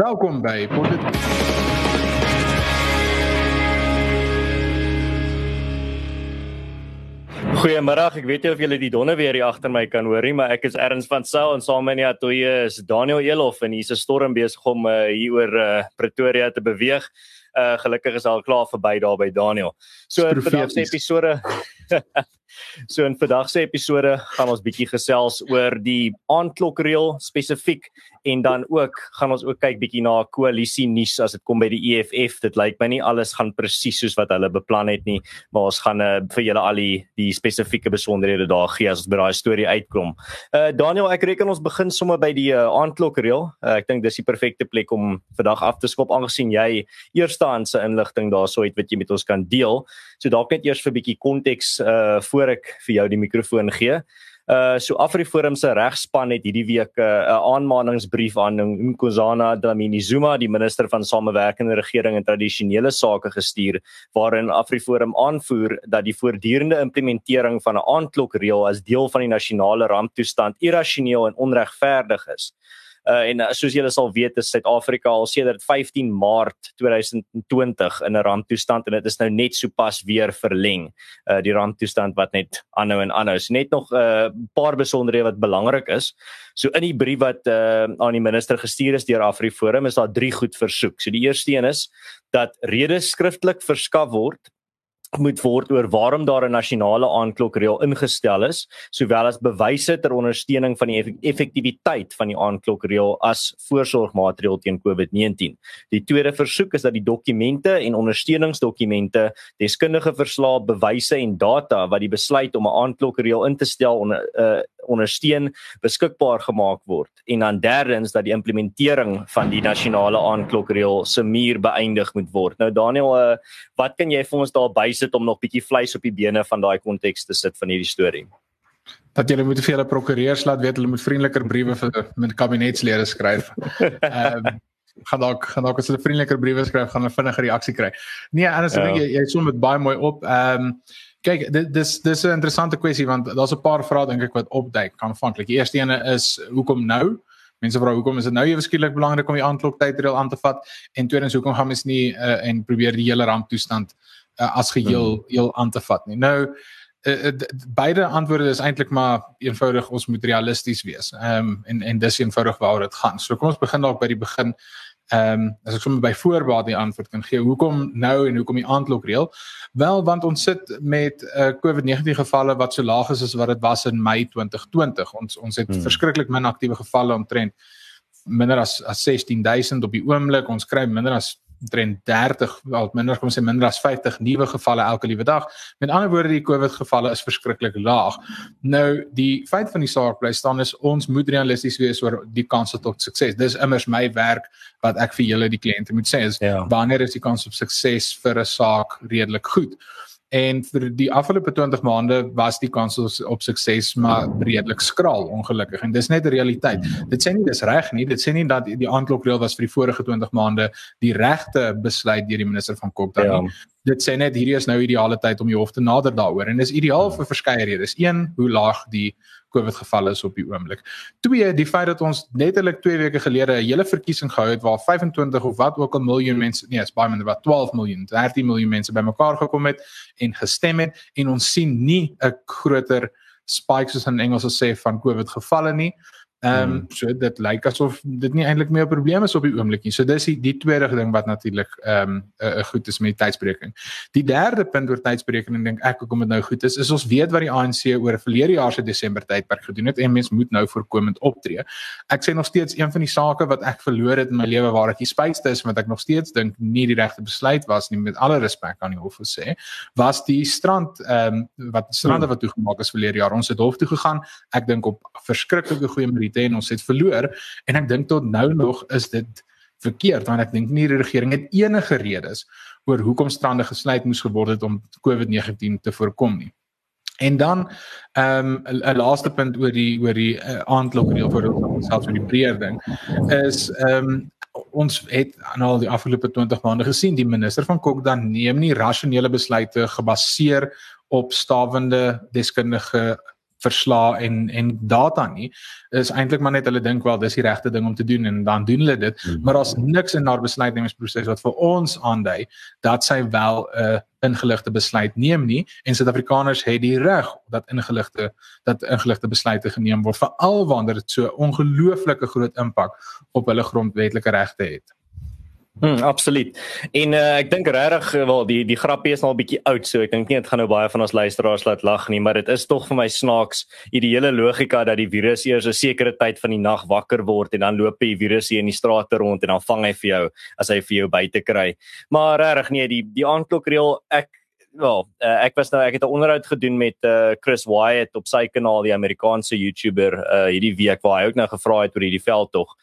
Welkom by Potted. Goeiemôre. Ek weet nie of julle die donder weer hier agter my kan hoor nie, maar ek is Erns van Sail en saam met my atoe is Daniel Elof en hier's 'n storm besig om uh, hier oor uh, Pretoria te beweeg. Uh gelukkig is al klaar verby daar by Daniel. So vir vandag se episode So in vandag se episode gaan ons bietjie gesels oor die aandklokreël spesifiek en dan ook gaan ons ook kyk bietjie na koalisie nuus as dit kom by die EFF. Dit lyk my nie alles gaan presies soos wat hulle beplan het nie, maar ons gaan uh, vir julle al die die spesifieke besonderhede daar gee as ons by daai storie uitkom. Uh Daniel, ek reken ons begin sommer by die uh, aandklokreël. Uh, ek dink dis die perfekte plek om vandag af te skop aangesien jy eerstehandse inligting daarso het wat jy met ons kan deel. So dalk net eers vir bietjie konteks uh voor ek vir jou die mikrofoon gee. Uh so Afriforum se regspan het hierdie week 'n uh, aanmaningsbrief aan Nkosana Dlamini Zuma, die minister van samewerkende regering en tradisionele sake gestuur waarin Afriforum aanvoer dat die voortdurende implementering van 'n aandklokreël as deel van die nasionale ramptoestand irrasioneel en onregverdig is. Uh, en uh, soos julle sal weet is Suid-Afrika al sedert 15 Maart 2020 in 'n ramptoestand en dit is nou net sopas weer verleng. Uh die ramptoestand wat net aanhou en aanhou. So net nog 'n uh, paar besonderhede wat belangrik is. So in die brief wat uh aan die minister gestuur is deur Afriforum is daar drie goed versoek. So die eerste een is dat redes skriftelik verskaf word moet word oor waarom daar 'n nasionale aanklokreël ingestel is, sowel as bewyse ter ondersteuning van die effektiwiteit van die aanklokreël as voorsorgmaatreël teen COVID-19. Die tweede versoek is dat die dokumente en ondersteuningsdokumente, deskundige verslae, bewyse en data wat die besluit om 'n aanklokreël in te stel onder uh, ondersteun beskikbaar gemaak word. En dan derdens dat die implementering van die nasionale aanklokreël se muur beëindig moet word. Nou Daniel, uh, wat kan jy vir ons daar by sit om nog bietjie vleis op die bene van daai konteks te sit van hierdie storie. Dat jy moet vir hulle prokureurs laat weet hulle moet vriendeliker briewe vir met kabinetslede skryf. Ehm um, gaan dalk gaan dalk as hulle vriendeliker briewe skryf gaan hulle vinniger reaksie kry. Nee, anders ja. dink jy jy som met baie mooi op. Ehm um, kyk dit dis dis 'n interessante kwessie want daar's 'n paar vrae dink ek wat opduik aanvanklik. Die eerste ene is hoekom nou? Mense vra hoekom is dit nou ewe skielik belangrik om die aankloktydreël aan te vat en tweedens hoekom gaan mens nie uh, en probeer die hele ramptoestand uh, as geheel hmm. heel aan te vat nie. Nou uh, uh, beide antwoorde is eintlik maar eenvoudig ons moet realisties wees. Ehm um, en en dis eenvoudig waaroor dit gaan. So kom ons begin dalk by die begin. Ehm um, as ek sommer by voorbaat die antwoord kan gee, hoekom nou en hoekom die aandklokreël? Wel want ons sit met 'n uh, COVID-19 gevalle wat so laag is as wat dit was in Mei 2020. Ons ons het hmm. verskriklik min aktiewe gevalle omtrent minder as as 16000 op die oomblik. Ons kry minder as omtrent 30 wel minder kom sê minder as 50 nuwe gevalle elke liewe dag. Met ander woorde die COVID gevalle is verskriklik laag. Nou die feit van die saak bly staan is ons moet realisties wees oor die kans tot sukses. Dis immers my werk wat ek vir julle die kliënte moet sê is ja. wanneer is die kans op sukses vir 'n saak redelik goed? En vir die afgelope 20 maande was die kans op sukses maar redelik skraal ongelukkig en dis net 'n realiteit. Dit sê nie dis reg nie, dit sê nie dat die aanklokreël was vir die vorige 20 maande die regte besluit deur die minister van Kok dan ja. nie. Dit sê net hierdie is nou ideale tyd om die hof te nader daaroor en dis ideaal vir verskeie redes. Een, hoe laag die COVID gevalle is op die oomblik. Twee, die feit dat ons letterlik 2 weke gelede 'n hele verkiesing gehou het waar 25 of wat ook al miljoen mense, nee, is baie minder, wat 12 miljoen, 13 miljoen mense bymekaar gekom het en gestem het en ons sien nie 'n groter spike soos in Engels sê van COVID gevalle nie. Ehm um, so dit lyk asof dit nie eintlik meer 'n probleem is op die oomblik nie. So dis die, die tweede ding wat natuurlik ehm um, 'n uh, goed is met die tydsberekening. Die derde punt oor tydsberekening dink ek hoekom dit nou goed is, is ons weet wat die ANC oor verlede jaar se Desember tydperk gedoen het en mens moet nou voorkomend optree. Ek sê nog steeds een van die sake wat ek verloor het in my lewe waar ek spytste is want ek nog steeds dink nie die regte besluit was nie met alle respek aan die hof gesê, was die strand ehm um, wat strande hmm. wat toegemaak is verlede jaar. Ons het hof toe gegaan. Ek dink op verskriklike goeie Britte en ons het verloor en ek dink tot nou nog is dit verkeerd want ek dink nie die regering het enige redes oor hoekom strande gesluit moes geword het om COVID-19 te voorkom nie. En dan ehm um, 'n laaste punt oor die oor die uh, aandklokreël vir onsself oor die breër ding is ehm um, ons het aan al die afgelope 20 maande gesien die minister van Kok dan neem nie rasionele besluite gebaseer op stawende deskundige verslae en en data nie is eintlik maar net hulle dink wel dis die regte ding om te doen en dan doen hulle dit mm. maar daar's niks in haar besluitnemingsproses wat vir ons aandui dat sy wel 'n uh, ingeligte besluit neem nie en Suid-Afrikaners het die reg dat ingeligte dat ingeligte besluite geneem word veral wanneer dit so ongelooflike groot impak op hulle grondwetlike regte het. Hmm, absoluut. En uh, ek dink regtig eh, wel die die grappie is nou 'n bietjie oud, so ek dink nie dit gaan nou baie van ons luisteraars laat lag nie, maar dit is tog vir my snaaks ideale logika dat die virus eers 'n sekere tyd van die nag wakker word en dan loop die virus hier in die strate rond en dan vang hy vir jou as hy vir jou buite kry. Maar regtig nee, die die aanklokreël ek wel, uh, ek was nou ek het 'n onderhoud gedoen met uh, Chris Wyatt op sy kanaal, die Amerikaanse YouTuber uh, hierdie week waar hy ook nou gevra het oor hierdie veld tog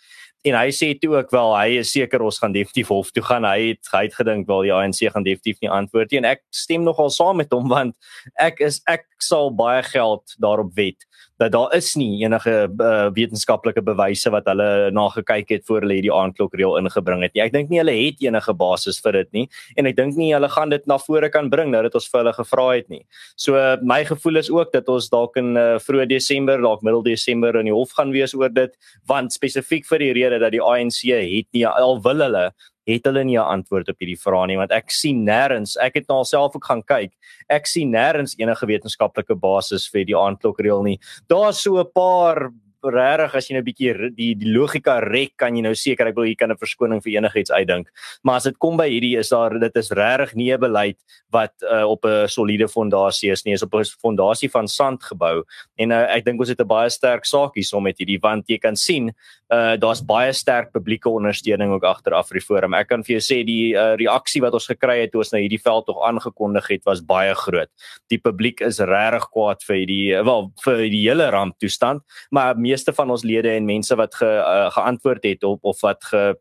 en hy sê toe ook wel hy is seker ons gaan definitief hof toe gaan. Hy het hy het gedink wel die ANC gaan definitief nie antwoord nie. En ek stem nogal saam met hom want ek is ek sal baie geld daarop wet dat daar is nie enige uh, wetenskaplike bewyse wat hulle na gekyk het voor hulle hierdie aanklokreël ingebring het nie. Ek dink nie hulle het enige basis vir dit nie en ek dink nie hulle gaan dit na vore kan bring nou dat ons vir hulle gevra het nie. So uh, my gevoel is ook dat ons dalk in uh, vroeë Desember, dalk middel Desember in die hof gaan wees oor dit want spesifiek vir die rede dat die ANC het nie al wil hulle het hulle nie 'n antwoord op hierdie vrae nie want ek sien nêrens ek het nou alself ook gaan kyk ek sien nêrens enige wetenskaplike basis vir die aanklokreël nie. Daar's so 'n paar regtig as jy nou 'n bietjie die die logika rek kan jy nou seker ek wil hier kan 'n verskoning vir enigiets uitdink. Maar as dit kom by hierdie is daar dit is regtig nie 'n beleid wat uh, op 'n soliede fondasie is nie is op 'n fondasie van sand gebou. En uh, ek dink ons het 'n baie sterk saak hierso met hierdie want jy kan sien uh, daar's baie sterk publieke ondersteuning ook agter Afriforum ek kan vir jou sê die uh, reaksie wat ons gekry het toe ons nou hierdie veld tog aangekondig het was baie groot. Die publiek is regtig kwaad vir die wel vir die hele ramptoestand maar meeste van ons lede en mense wat ge, uh, geantwoord het op of wat ge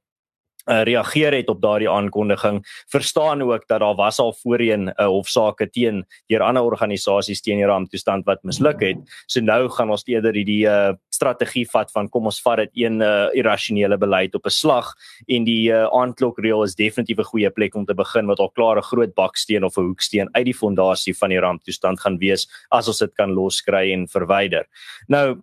uh, reageer het op daardie aankondiging verstaan ook dat daar was al voorheen 'n uh, hofsaake teen deur ander organisasies teen die ramptoestand wat misluk het. So nou gaan ons eerder hierdie uh, strategie vat van kom ons vat dit een uh, irrasionele beleid op 'n slag en die uh, aanklokreël is definitief 'n goeie plek om te begin wat al klaar 'n groot baksteen of 'n hoeksteen uit die fondasie van die ramptoestand gaan wees as ons dit kan loskry en verwyder. Nou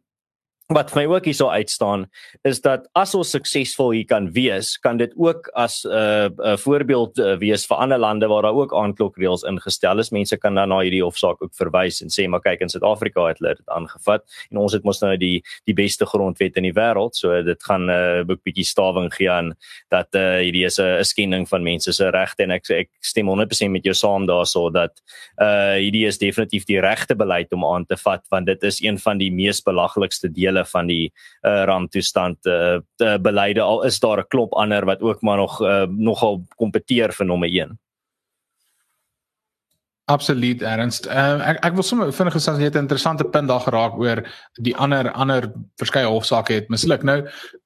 wat my ook hierso uitstaan is dat as ons suksesvol hier kan wees, kan dit ook as 'n uh, 'n voorbeeld uh, wees vir ander lande waar daar ook aanklokreëls ingestel is. Mense kan dan na hierdie hofsaak ook verwys en sê maar kyk in Suid-Afrika het hulle dit aangevat en ons het mos nou die die beste grondwet in die wêreld, so dit gaan 'n uh, bietjie stawing gee aan dat uh, hierdie is 'n skending van mense se regte en ek ek stem 100% met jou saam daarso dat uh hierdie is definitief die regte beleid om aan te vat want dit is een van die mees belaglikste dele van die uh, ramptoestand uh, beleide al is daar 'n klop ander wat ook maar nog uh, nogal kompeteer vir nommer 1. Absoluut ernst. Uh, ek ek wil sommer vinnig gesê jy het 'n interessante punt daar geraak oor die ander ander verskeie hofsaake het misluk. Nou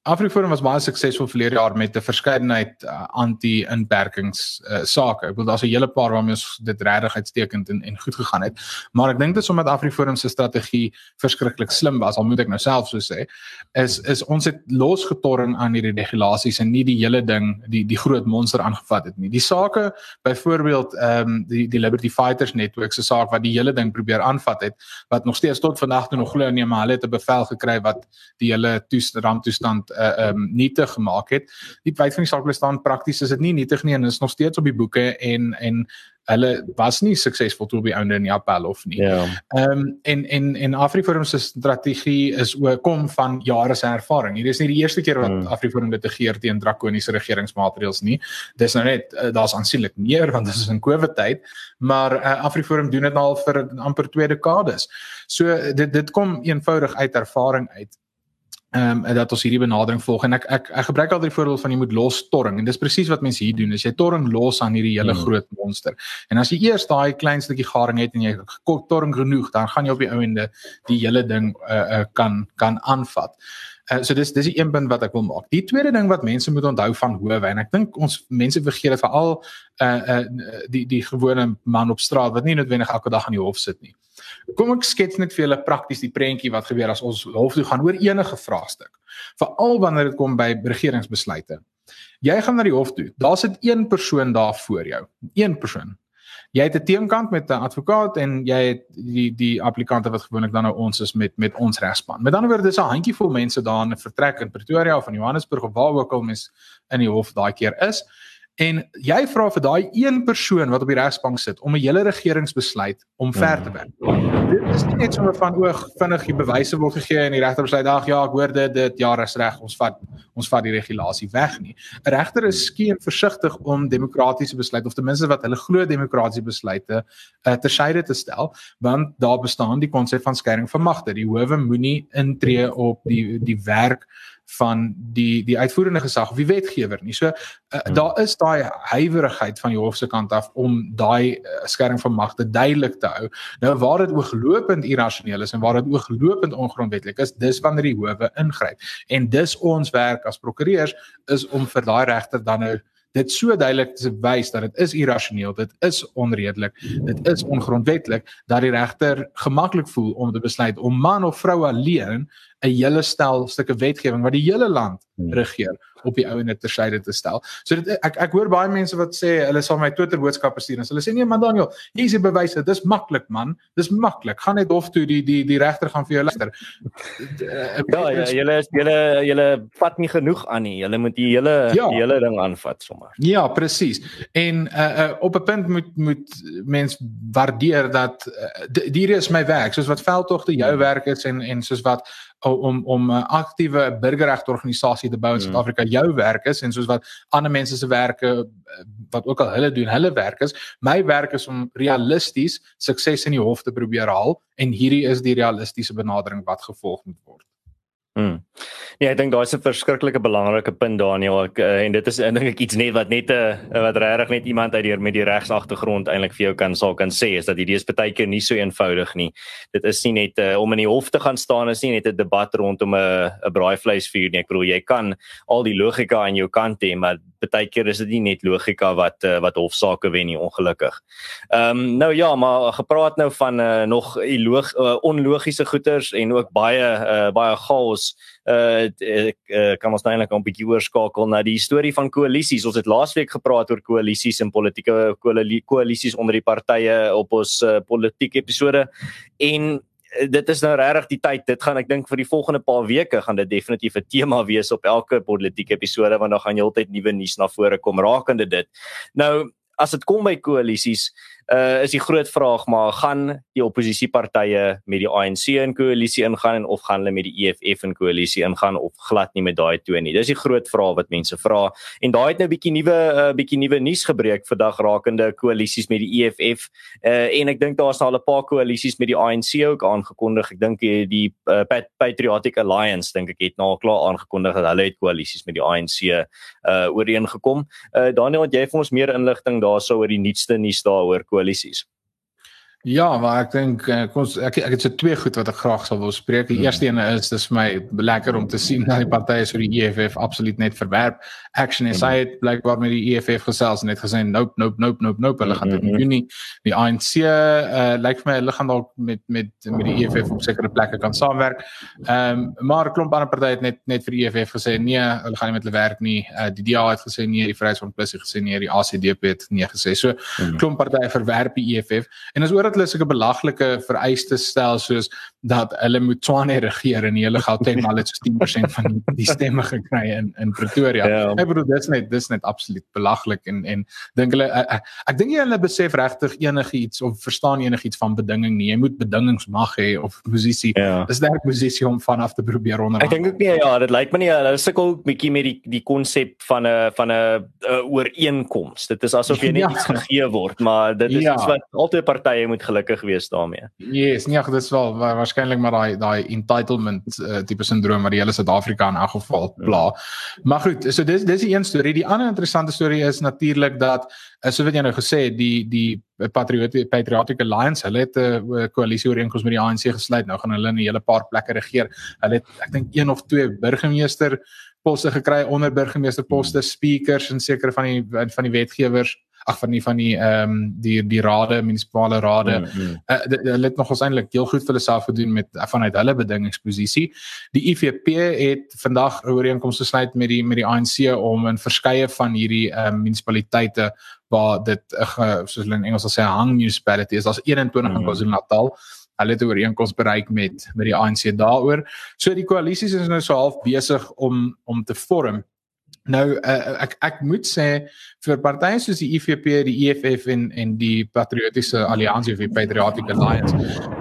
Afriforum was baie suksesvol verlede jaar met 'n verskeidenheid uh, anti-inperkings uh, sake. Ek bedoel daar's 'n hele paar waarmee ons dit regtig uitstekend en en goed gegaan het. Maar ek dink dit is omdat Afriforum se strategie verskriklik slim was, al moet ek nou self so sê, is is ons het losgetorring aan hierdie regulasies en nie die hele ding die die groot monster aangevat het nie. Die sake byvoorbeeld ehm um, die die Liberty Fighters Network se saak wat die hele ding probeer aanvat het wat nog steeds tot vandag toe nog glo nee maar hulle het 'n bevel gekry wat die hele toestand toestand uh um nietig gemaak het. Die feit van die saak bestaan prakties is dit nie nietig nie en is nog steeds op die boeke en en hulle was nie suksesvol toe by onder in die appel of nie. Ja. Ehm um, en en en Afriforum se strategie is ook kom van jare se ervaring. Hier is nie die eerste keer wat hmm. Afriforum dit tegeer teen drakoniese regeringsmaatreëls nie. Dis nou net uh, daar's aansienlik meer want dit is in COVID tyd, maar uh, Afriforum doen dit nou al vir amper 2 dekades. So dit dit kom eenvoudig uit ervaring uit ehm um, dat ons hierdie benadering volg en ek ek ek gebruik altyd die voorbeeld van jy moet los torring en dis presies wat mense hier doen is jy torring los aan hierdie hele hmm. groot monster en as jy eers daai klein stukkie garing het en jy torring genoeg dan gaan jy op die ouende die hele ding uh, uh, kan kan aanvat. Uh, so dis dis die een punt wat ek wil maak. Die tweede ding wat mense moet onthou van howe en ek dink ons mense vergeet dit veral uh uh die die gewone man op straat wat nie noodwendig elke dag aan die hof sit nie. Kom ek skets net vir julle prakties die prentjie wat gebeur as ons hof toe gaan oor enige vraagstuk. Veral wanneer dit kom by regeringsbesluite. Jy gaan na die hof toe. Daar sit een persoon daar voor jou. Een persoon. Jy het 'n teenkant met 'n advokaat en jy het die die applikante wat gewoonlik dan nou ons is met met ons regspan. Met ander woorde dis 'n handjievol mense daar in 'n vertrek in Pretoria of in Johannesburg of waar ook al mens in die hof daai keer is. En jy vra vir daai een persoon wat op die regsbank sit om 'n hele regeringsbesluit om ver te werk. Dit is nie net sommer van oog vinnig die bewyse word gegee en die regter besluit ag ja, ek hoor dit dit ja, is reg, ons vat ons vat die regulasie weg nie. 'n Regter is skien versigtig om demokratiese besluite of ten minste wat hulle glo demokratiese besluite uh, tersyde te stel, want daar bestaan die konsep van skeiding van magte. Die howe moenie intree op die die werk van die die uitvoerende gesag of die wetgewer nie. So uh, hmm. daar is daai huiwerigheid van die hof se kant af om daai uh, skerm van magte duidelik te hou. Nou waar dit ooglopend irrasioneel is en waar dit ooglopend ongrondwettig is, dis wanneer die howe ingryp. En dis ons werk as prokureurs is om vir daai regter dan nou dit so duidelik te wys dat dit is irrasioneel, dit is onredelik, dit is ongrondwettig dat die regter gemaklik voel om te besluit om man of vrou alleen 'n hele stel stukke wetgewing wat die hele land hmm. regeer op die ouene tersyde te stel. So dit ek ek hoor baie mense wat sê hulle sal my Twitter boodskappe stuur en hulle sê nee man Daniel, hier is die bewyse, dis maklik man. Dis maklik. Gaan net hof toe die die die regter gaan vir jou luister. ja, ja, julle julle julle vat nie genoeg aan nie. Julle moet die hele ja. die hele ding aanvat sommer. Ja, presies. En uh, uh, op 'n punt moet moet mens waardeer dat uh, hierdie is my werk, soos wat veldtogte jou hmm. werk is en en soos wat om om 'n aktiewe burgerregorganisasie te bou in mm. Suid-Afrika mm. jou werk is en soos wat ander mense se werke eh, wat ook al hulle doen, hulle werk is. My werk is om realisties sukses in die hof te probeer haal en hierdie is die realistiese benadering wat gevolg moet word. Mm. Ja, ek dink daai is 'n verskriklike belangrike punt Daniel ek, uh, en dit is dink ek iets net wat net 'n uh, wat regtig net iemand uit die met die regsagtergrond eintlik vir jou kan sal kan sê is dat hierdie is baie keer nie so eenvoudig nie. Dit is nie net uh, om in die hof te gaan staan is nie net 'n debat rondom 'n 'n braaivleisvuur nie. Ek bedoel jy kan al die logika aan jou kant hê, maar baie keer is dit nie net logika wat uh, wat hofsaake wen nie ongelukkig. Ehm um, nou ja, maar gepraat nou van uh, nog ilog, uh, onlogiese goeters en ook baie uh, baie chaos uh ek uh, kan ons nou eintlik 'n bietjie oorskakel na die storie van koalisies. Ons het laasweek gepraat oor koalisies en politieke koalisies onder die partye op ons uh, politieke episode en dit is nou regtig die tyd. Dit gaan ek dink vir die volgende paar weke gaan dit definitief 'n tema wees op elke politieke episode want dan gaan heeltyd nuwe nuus na vore kom rakende dit. Nou as dit kom by koalisies, uh is die groot vraag maar gaan die oppositiepartye met die ANC in koalisie ingaan en of gaan hulle met die EFF in koalisie ingaan of glad nie met daai twee nie. Dis die groot vraag wat mense vra. En daai het nou bietjie nuwe uh bietjie nuwe nuus gebreek vandag rakende koalisies met die EFF. Uh en ek dink daar's al 'n paar koalisies met die ANC ook aangekondig. Ek dink die, die uh, Patriotic Alliance dink ek het nou klaar aangekondig dat hulle het koalisies met die ANC uh ooreengekom. Uh Daniel, het jy vir ons meer inligting daarsou oor die nuutste nuus daaroor? koalisies. Ja, maar ek dink eh, kom ons ek ek het so twee goed wat ek graag sal wil spreek. Die hmm. eerste een is dis vir my lekker om te sien dat die partye so die EFF absoluut net verwerp. Action SA hmm. het blykbaar met die EFF gesels en het gesê nope nope nope nope nope hulle gaan dit in hmm, Junie. Die ANC uh lyk vir my hulle gaan dalk met met met die EFF op sekere plekke kan saamwerk. Ehm um, maar 'n klomp ander partye het net net vir die EFF gesê nee, hulle gaan nie met hulle werk nie. Uh die DA het gesê nee, die Vryheidsfront Plus het gesê nee, die ACDP het nee gesê. So klomp partye verwerp die EFF en as oor hulle sulke belaglike vereistes stel soos dat hulle moet Tswane regeer en hulle Gauteng al het so 10% van die stemme gekry in in Pretoria. Ja. Ek bedoel dis net dis net absoluut belaglik en en dink hulle ek, ek, ek dink jy hulle besef regtig enigiets of verstaan enigiets van bedinging nie. Jy moet bedingings mag hê of posisie. Ja. Dis 'n posisie om vanaf te probeer onder. Ek dink ook nie ja, dit lyk my nie hulle sukkel bietjie met die die konsep van 'n van 'n ooreenkoms. Dit is asof jy net ja. iets gegee word, maar dit is ja. iets wat altyd partye moet gelukkig wees daarmee. Yes, nee, dit is wel waarskynlik maar daai daai entitlement uh, tipe sindroom wat die hele Suid-Afrika in elk geval ja. pla. Maar goed, so dis dis die een storie. Die ander interessante storie is natuurlik dat uh, so wat jy nou gesê het, die die Patriotic Patriotic Alliance, hulle het 'n uh, eh, koalisie ooreenkoms met die ANC gesluit. Nou gaan hulle in 'n hele paar plekke regeer. Hulle het ek dink een of twee burgemeester poste gekry onder burgemeester poste, speakers en sekere van die van die wetgewers ag van die van die ehm um, die die rade munisipale rade mm, mm. Uh, hulle het nog eintlik heel goed vir hulle self gedoen met vanuit hulle bedingingsposisie die IFP het vandag 'n ooreenkoms gesluit met die met die ANC om in verskeie van hierdie ehm um, munisipaliteite waar dit uh, soos hulle in Engels sal sê hang municipality is as 21 in mm. KwaZulu-Natal hulle het 'n ooreenkoms bereik met met die ANC daaroor. So die koalisies is nou so half besig om om te vorm. Nou uh, ek ek moet sê vir partye soos die IFP, die EFF en en die Patriotiese Alliansie of die Patriotic Alliance,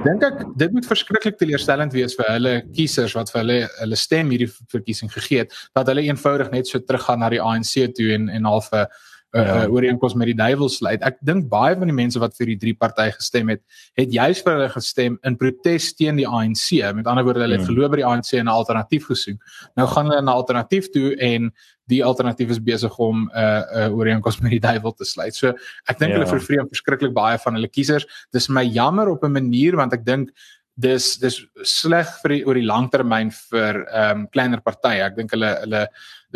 dink ek dit moet verskriklik teleurstellend wees vir hulle kiesers wat vir hulle hulle stem hierdie verkiesing gegee het, dat hulle eenvoudig net so teruggaan na die ANC toe en en half 'n uh, uh, ja. uh, ooreenkoms met die duiwel sluit. Ek dink baie van die mense wat vir die drie partye gestem het, het juis vir hulle gestem in protes teen die ANC. Met ander woorde, hulle het hmm. geloof by die ANC en 'n alternatief gesoek. Nou gaan hulle na 'n alternatief toe en die alternatief is besig om 'n uh, 'n uh, ooreenkoms met die duiwel te sluit. So ek dink ja. hulle vervreem verskriklik baie van hulle kiesers. Dis my jammer op 'n manier want ek dink dis dis sleg vir die, oor die langtermyn vir ehm um, kleiner partye. Ek dink hulle hulle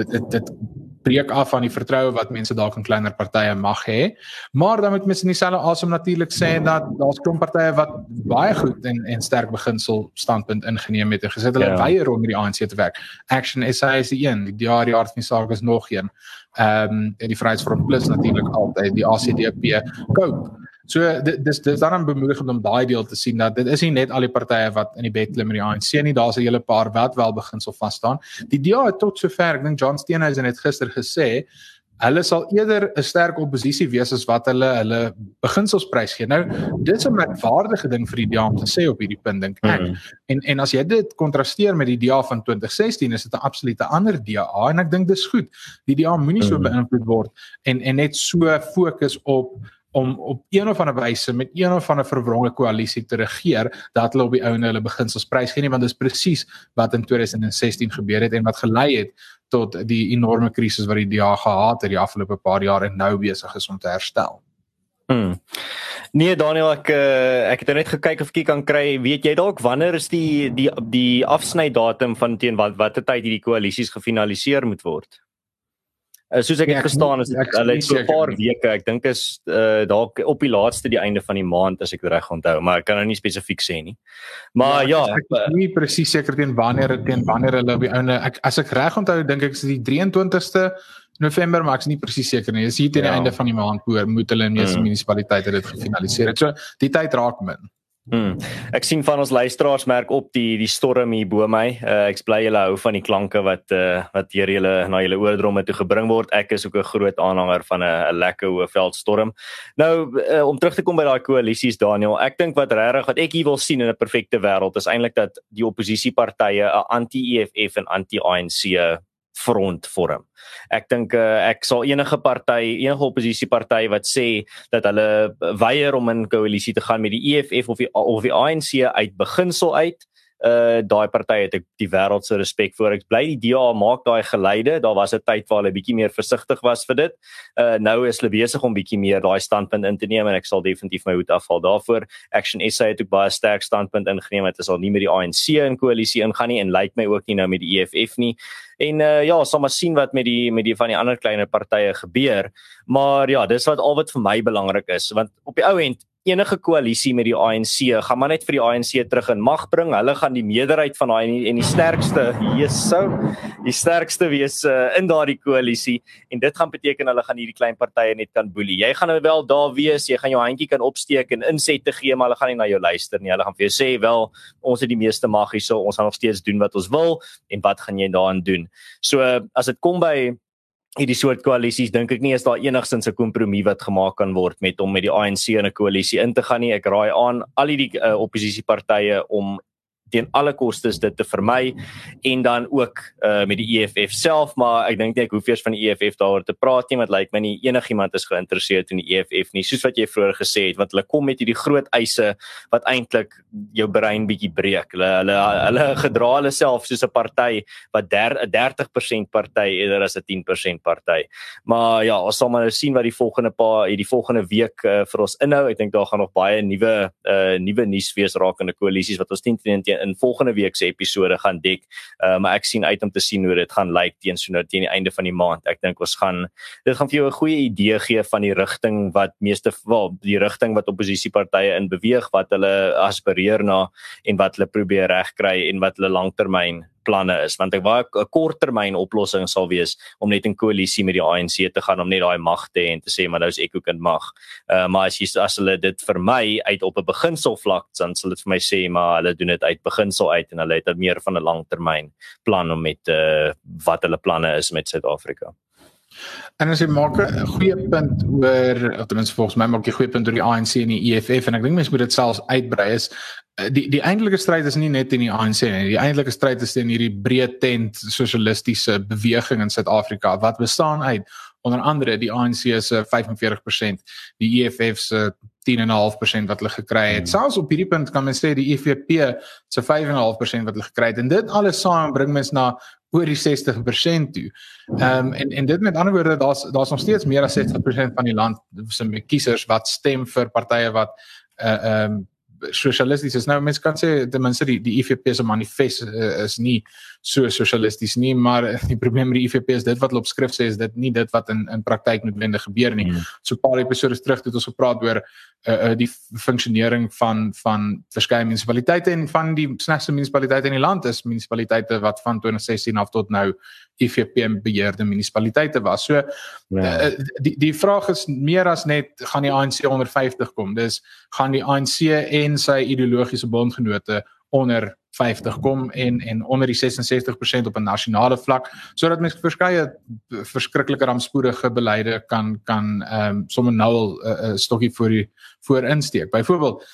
dit dit dit breek af van die vertroue wat mense dalk in kleiner partye mag hê. Maar dan moet mens in dieselfde asem natuurlik sê dat daar's klomp partye wat baie goed en en sterk beginsel standpunt ingeneem het en gesê hulle ja. weier om met die ANC te werk. Action SA is die een, die DA die aard van die saak is nog een. Ehm um, en die Vryheidsfront Plus natuurlik altyd die ACDP koop. So dis dis dan bemoedigend om daai deel te sien dat dit is nie net al die partye wat in die bed klim met die ANC nie, daar's 'n hele paar wat wel beginsel vas staan. Die DA het tot sover, ek dink John Steenhuisen het gister gesê hulle sal eerder 'n sterk oppositie wees as wat hulle hulle beginsels prys gee. Nou, dis 'n merkwaardige ding vir die DA om te sê op hierdie punt dink ek. Mm -hmm. En en as jy dit kontrasteer met die DA van 2016, is dit 'n absolute ander DA en ek dink dis goed. Die DA moenie so mm -hmm. beïnvloed word en en net so fokus op om op een of ander wyse met een of ander verwronge koalisie te regeer dat hulle op die ouene hulle beginsels prys gee nie want dit is presies wat in 2016 gebeur het en wat gelei het tot die enorme krisis wat die DA gehad het die afgelope paar jaar en nou besig is om te herstel. Hmm. Nee Daniel ek uh, ek het net gekyk of ek kan kry weet jy dalk wanneer is die die die afsnydatum van teen wat watter tyd hierdie koalisies gefinaliseer moet word? Uh, soos ek het ja, verstaan is dit hulle het so 'n paar weke, ek dink is uh, dalk op die laaste die einde van die maand as ek reg onthou, maar ek kan nou nie spesifiek sê nie. Maar ja, ja ek is nie presies seker teen wanneer teen wanneer hulle op die einde ek as ek reg onthou dink ek is die 23ste November, maar ek is nie presies seker nie. Dis hier teen ja. die einde van die maand voor moet hulle in meeste hmm. munisipaliteite dit gefinaliseer het. So die tyd raak min. Hmm. Ek sien van ons luisteraars merk op die die storm hier bo my. Uh, ek bly julle hou van die klanke wat uh, wat deur julle na julle oordromme toe gebring word. Ek is ook 'n groot aanhanger van 'n lekker hoë veldstorm. Nou uh, om terug te kom by daai koalisies Daniel, ek dink wat regtig wat ek hier wil sien in 'n perfekte wêreld is eintlik dat die oppositiepartye 'n anti-EFF en anti-ANC front vorm. Ek dink uh, ek sal enige party, enige oppositieparty wat sê dat hulle weier om in koalisie te gaan met die EFF of die of die ANC uit beginsel uit uh daai party het ek die wêreld se respek vir. Ek bly die DA maak daai geleide. Daar was 'n tyd waar hulle bietjie meer versigtig was vir dit. Uh nou is hulle besig om bietjie meer daai standpunt in te neem en ek sal definitief my hoed afhaal daarvoor. Action SA het ook baie sterk standpunt ingeneem. Dit is al nie met die ANC in koalisie ingaan nie en lyk like my ook nie nou met die EFF nie. En uh ja, sal maar sien wat met die met die van die ander kleiner partye gebeur. Maar ja, dis wat al wat vir my belangrik is want op die ou end enige koalisie met die ANC gaan maar net vir die ANC terug in mag bring. Hulle gaan die meerderheid van daai en die sterkste Jesou, die sterkste wees uh, in daardie koalisie en dit gaan beteken hulle gaan hierdie klein partye net kan boelie. Jy gaan nou wel daar wees, jy gaan jou handjie kan opsteek en insette gee, maar hulle gaan nie na jou luister nie. Hulle gaan vir jou sê, "Wel, ons het die meeste mag hier, so ons gaan nog steeds doen wat ons wil en wat gaan jy daaraan doen?" So as dit kom by hierdie soort koalisies dink ek nie is daar enigstens 'n kompromie wat gemaak kan word met om met die ANC in 'n koalisie in te gaan nie. Ek raai aan al die uh, oppositiepartye om teen alle kostes dit te vermy en dan ook uh, met die EFF self maar ek dink nie ek hoef eers van die EFF daaroor te praat nie want lyk like my nie enigiemand is geïnteresseerd in die EFF nie. Soos wat jy vroeër gesê het want hulle kom met hierdie groot eise wat eintlik jou brein bietjie breek. Hulle hulle hulle gedra hulle self soos 'n party wat 'n 30% party eerder as 'n 10% party maar ja ons sal maar nou sien wat die volgende paar hierdie volgende week uh, vir ons inhou. Ek dink daar gaan nog baie nuwe uh, nuwe nuus wees rakende koalisies wat ons teen teen in volgende week se episode gaan dek. Uh, maar ek sien uit om te sien hoe dit gaan lyk teen so nou teen die einde van die maand. Ek dink ons gaan dit gaan vir jou 'n goeie idee gee van die rigting wat meeste wel die rigting wat oppositiepartye in beweeg, wat hulle aspireer na en wat hulle probeer regkry en wat hulle langtermyn planne is want ek baie 'n korttermyn oplossing sal wees om net in koalisie met die ANC te gaan om net daai mag te hê en te sê maar nou is ek ook in mag. Uh maar as jy as hulle dit vir my uit op 'n beginsel vlak dan sal dit vir my sê maar hulle doen dit uit beginsel uit en hulle het meer van 'n langtermyn plan om met uh wat hulle planne is met Suid-Afrika. En as jy maak 'n goeie punt oor of ten minste volgens my maak jy 'n goeie punt oor die ANC en die EFF en ek dink mense moet dit selfs uitbrei is Eh, die die eintlike stryd is nie net in die ANC nie. Die eintlike stryd is teen hierdie breë tent sosialistiese beweging in Suid-Afrika wat bestaan uit onder andere die ANC se 45%, die EFF se 10.5% wat hulle gekry het. Hmm. Selfs op hierdie punt kan mens sê die EFF se 5.5% wat hulle gekry het en dit alles saam bring mens na oor die 60% toe. Ehm um, en en dit met ander woorde daar's daar's nog steeds meer as 60% van die land se kiesers wat stem vir partye wat uh ehm um, sosialisties is. Nou mense kan sê ten minste die die IFP se manifest uh, is nie so sosialisties nie, maar die probleem met die IFP is dit wat hulle op skrif sê is dit nie dit wat in in praktyk noodwendig gebeur nie. Mm. So 'n paar episode terug het ons gepraat oor uh, uh, die funksionering van van verskeie munisipaliteite en van die snegste munisipaliteite in die land is munisipaliteite wat van 2016 af tot nou IFP beheerde munisipaliteite was. So yeah. uh, die die vraag is meer as net gaan die ANC onder 50 kom. Dis gaan die ANC en sy ideologiese bondgenote onder 50 kom en en onder die 66% op 'n nasionale vlak sodat mens verskeie verskriklike rampspoedige beleide kan kan ehm um, sommer nou 'n uh, uh, stokkie voor die voor insteek. Byvoorbeeld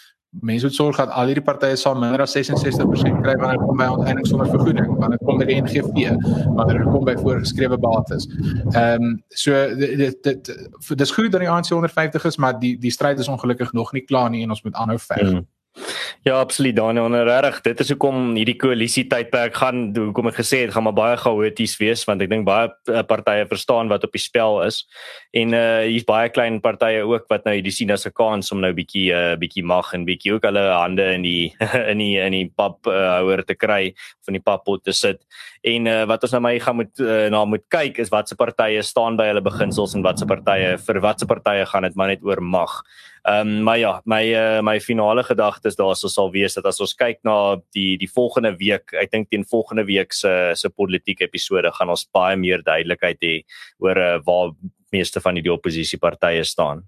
mense moet sorg dat al hierdie partye saam minder as 66% kry wanneer dit kom by onteiening sonder vergoeding, wanneer dit kom by die NGV, wanneer dit kom by voorgeskrewe bates. Ehm um, so dit dit dis goed dat die ANC 150 is, maar die die stryd is ongelukkig nog nie klaar nie en ons moet aanhou veg. Mm. Ja, absoluut Daniel, regtig. Dit is hoekom hierdie koalisie tydperk gaan hoekom ek gesê het gaan maar baie chaoties wees want ek dink baie uh, partye verstaan wat op die spel is. En uh hier's baie klein partye ook wat nou hierdie sien as 'n kans om nou bietjie uh bietjie mag en bietjie ook hulle hande in die in die in die pap uh, houer te kry in die pappot te sit. En uh wat ons nou maar gaan moet uh, na moet kyk is watse partye staan by hulle beginsels en watse partye vir watse partye gaan dit maar net oor mag. Ehm um, maar ja, my uh, my finale gedagte is daarso sal wees dat as ons kyk na die die volgende week, ek dink teen volgende week se se politieke episode gaan ons baie meer duidelikheid hê oor uh, waar meeste van die oppositiepartye staan.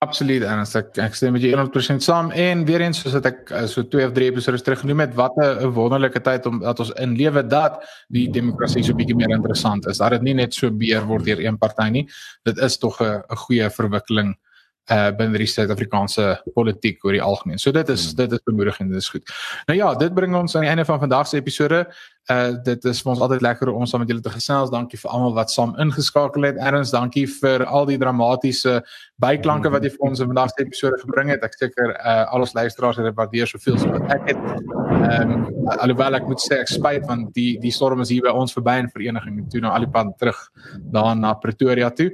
Absoluut en as ek ek stem met jou 100% saam en weer eens soos ek eh, so twee of drie episode terug genoem het wat 'n wonderlike tyd om dat ons in lewe dat die demokrasie so bietjie meer interessant is. Dat dit nie net so beheer word deur een party nie. Dit is tog 'n 'n goeie verwikkeling uh binne die Suid-Afrikaanse politiek oor die algemeen. So dit is hmm. dit is bemoedigend, dit is goed. Nou ja, dit bring ons aan die einde van vandag se episode. Uh dit is vir ons altyd lekker om saam met julle te gesels. Dankie vir almal wat saam ingeskakel het. Erns, dankie vir al die dramatiese byklanke wat jy vir ons in vandag se episode gebring het. Ek seker uh al ons luisteraars het dit waardeer soveel so wat ek het. Ehm um, alhoewel ek moet sê ek spyt want die die storm is hier by ons verby in vereniging en toe nou al die pad terug daar na Pretoria toe.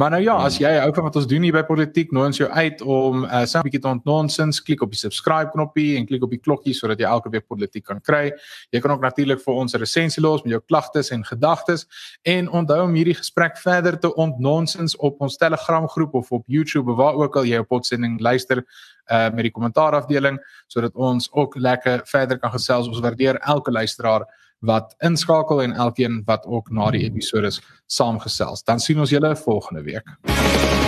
Maar nou ja, as jy hou van wat ons doen hier by Politiek, nooi ons jou uit om uh, so 'n bietjie te ontnonsens, klik op die subscribe knoppie en klik op die klokkie sodat jy elke week Politiek kan kry. Jy kan ook natuurlik vir ons resensie los met jou klagtes en gedagtes en onthou om hierdie gesprek verder te ontnonsens op ons Telegram groep of op YouTube waar ook al jy op podsending luister uh met die kommentaar afdeling sodat ons ook lekker verder kan gesels. Ons waardeer elke luisteraar wat inskakel en elkeen wat ook na die episode saamgesels. Dan sien ons julle volgende week.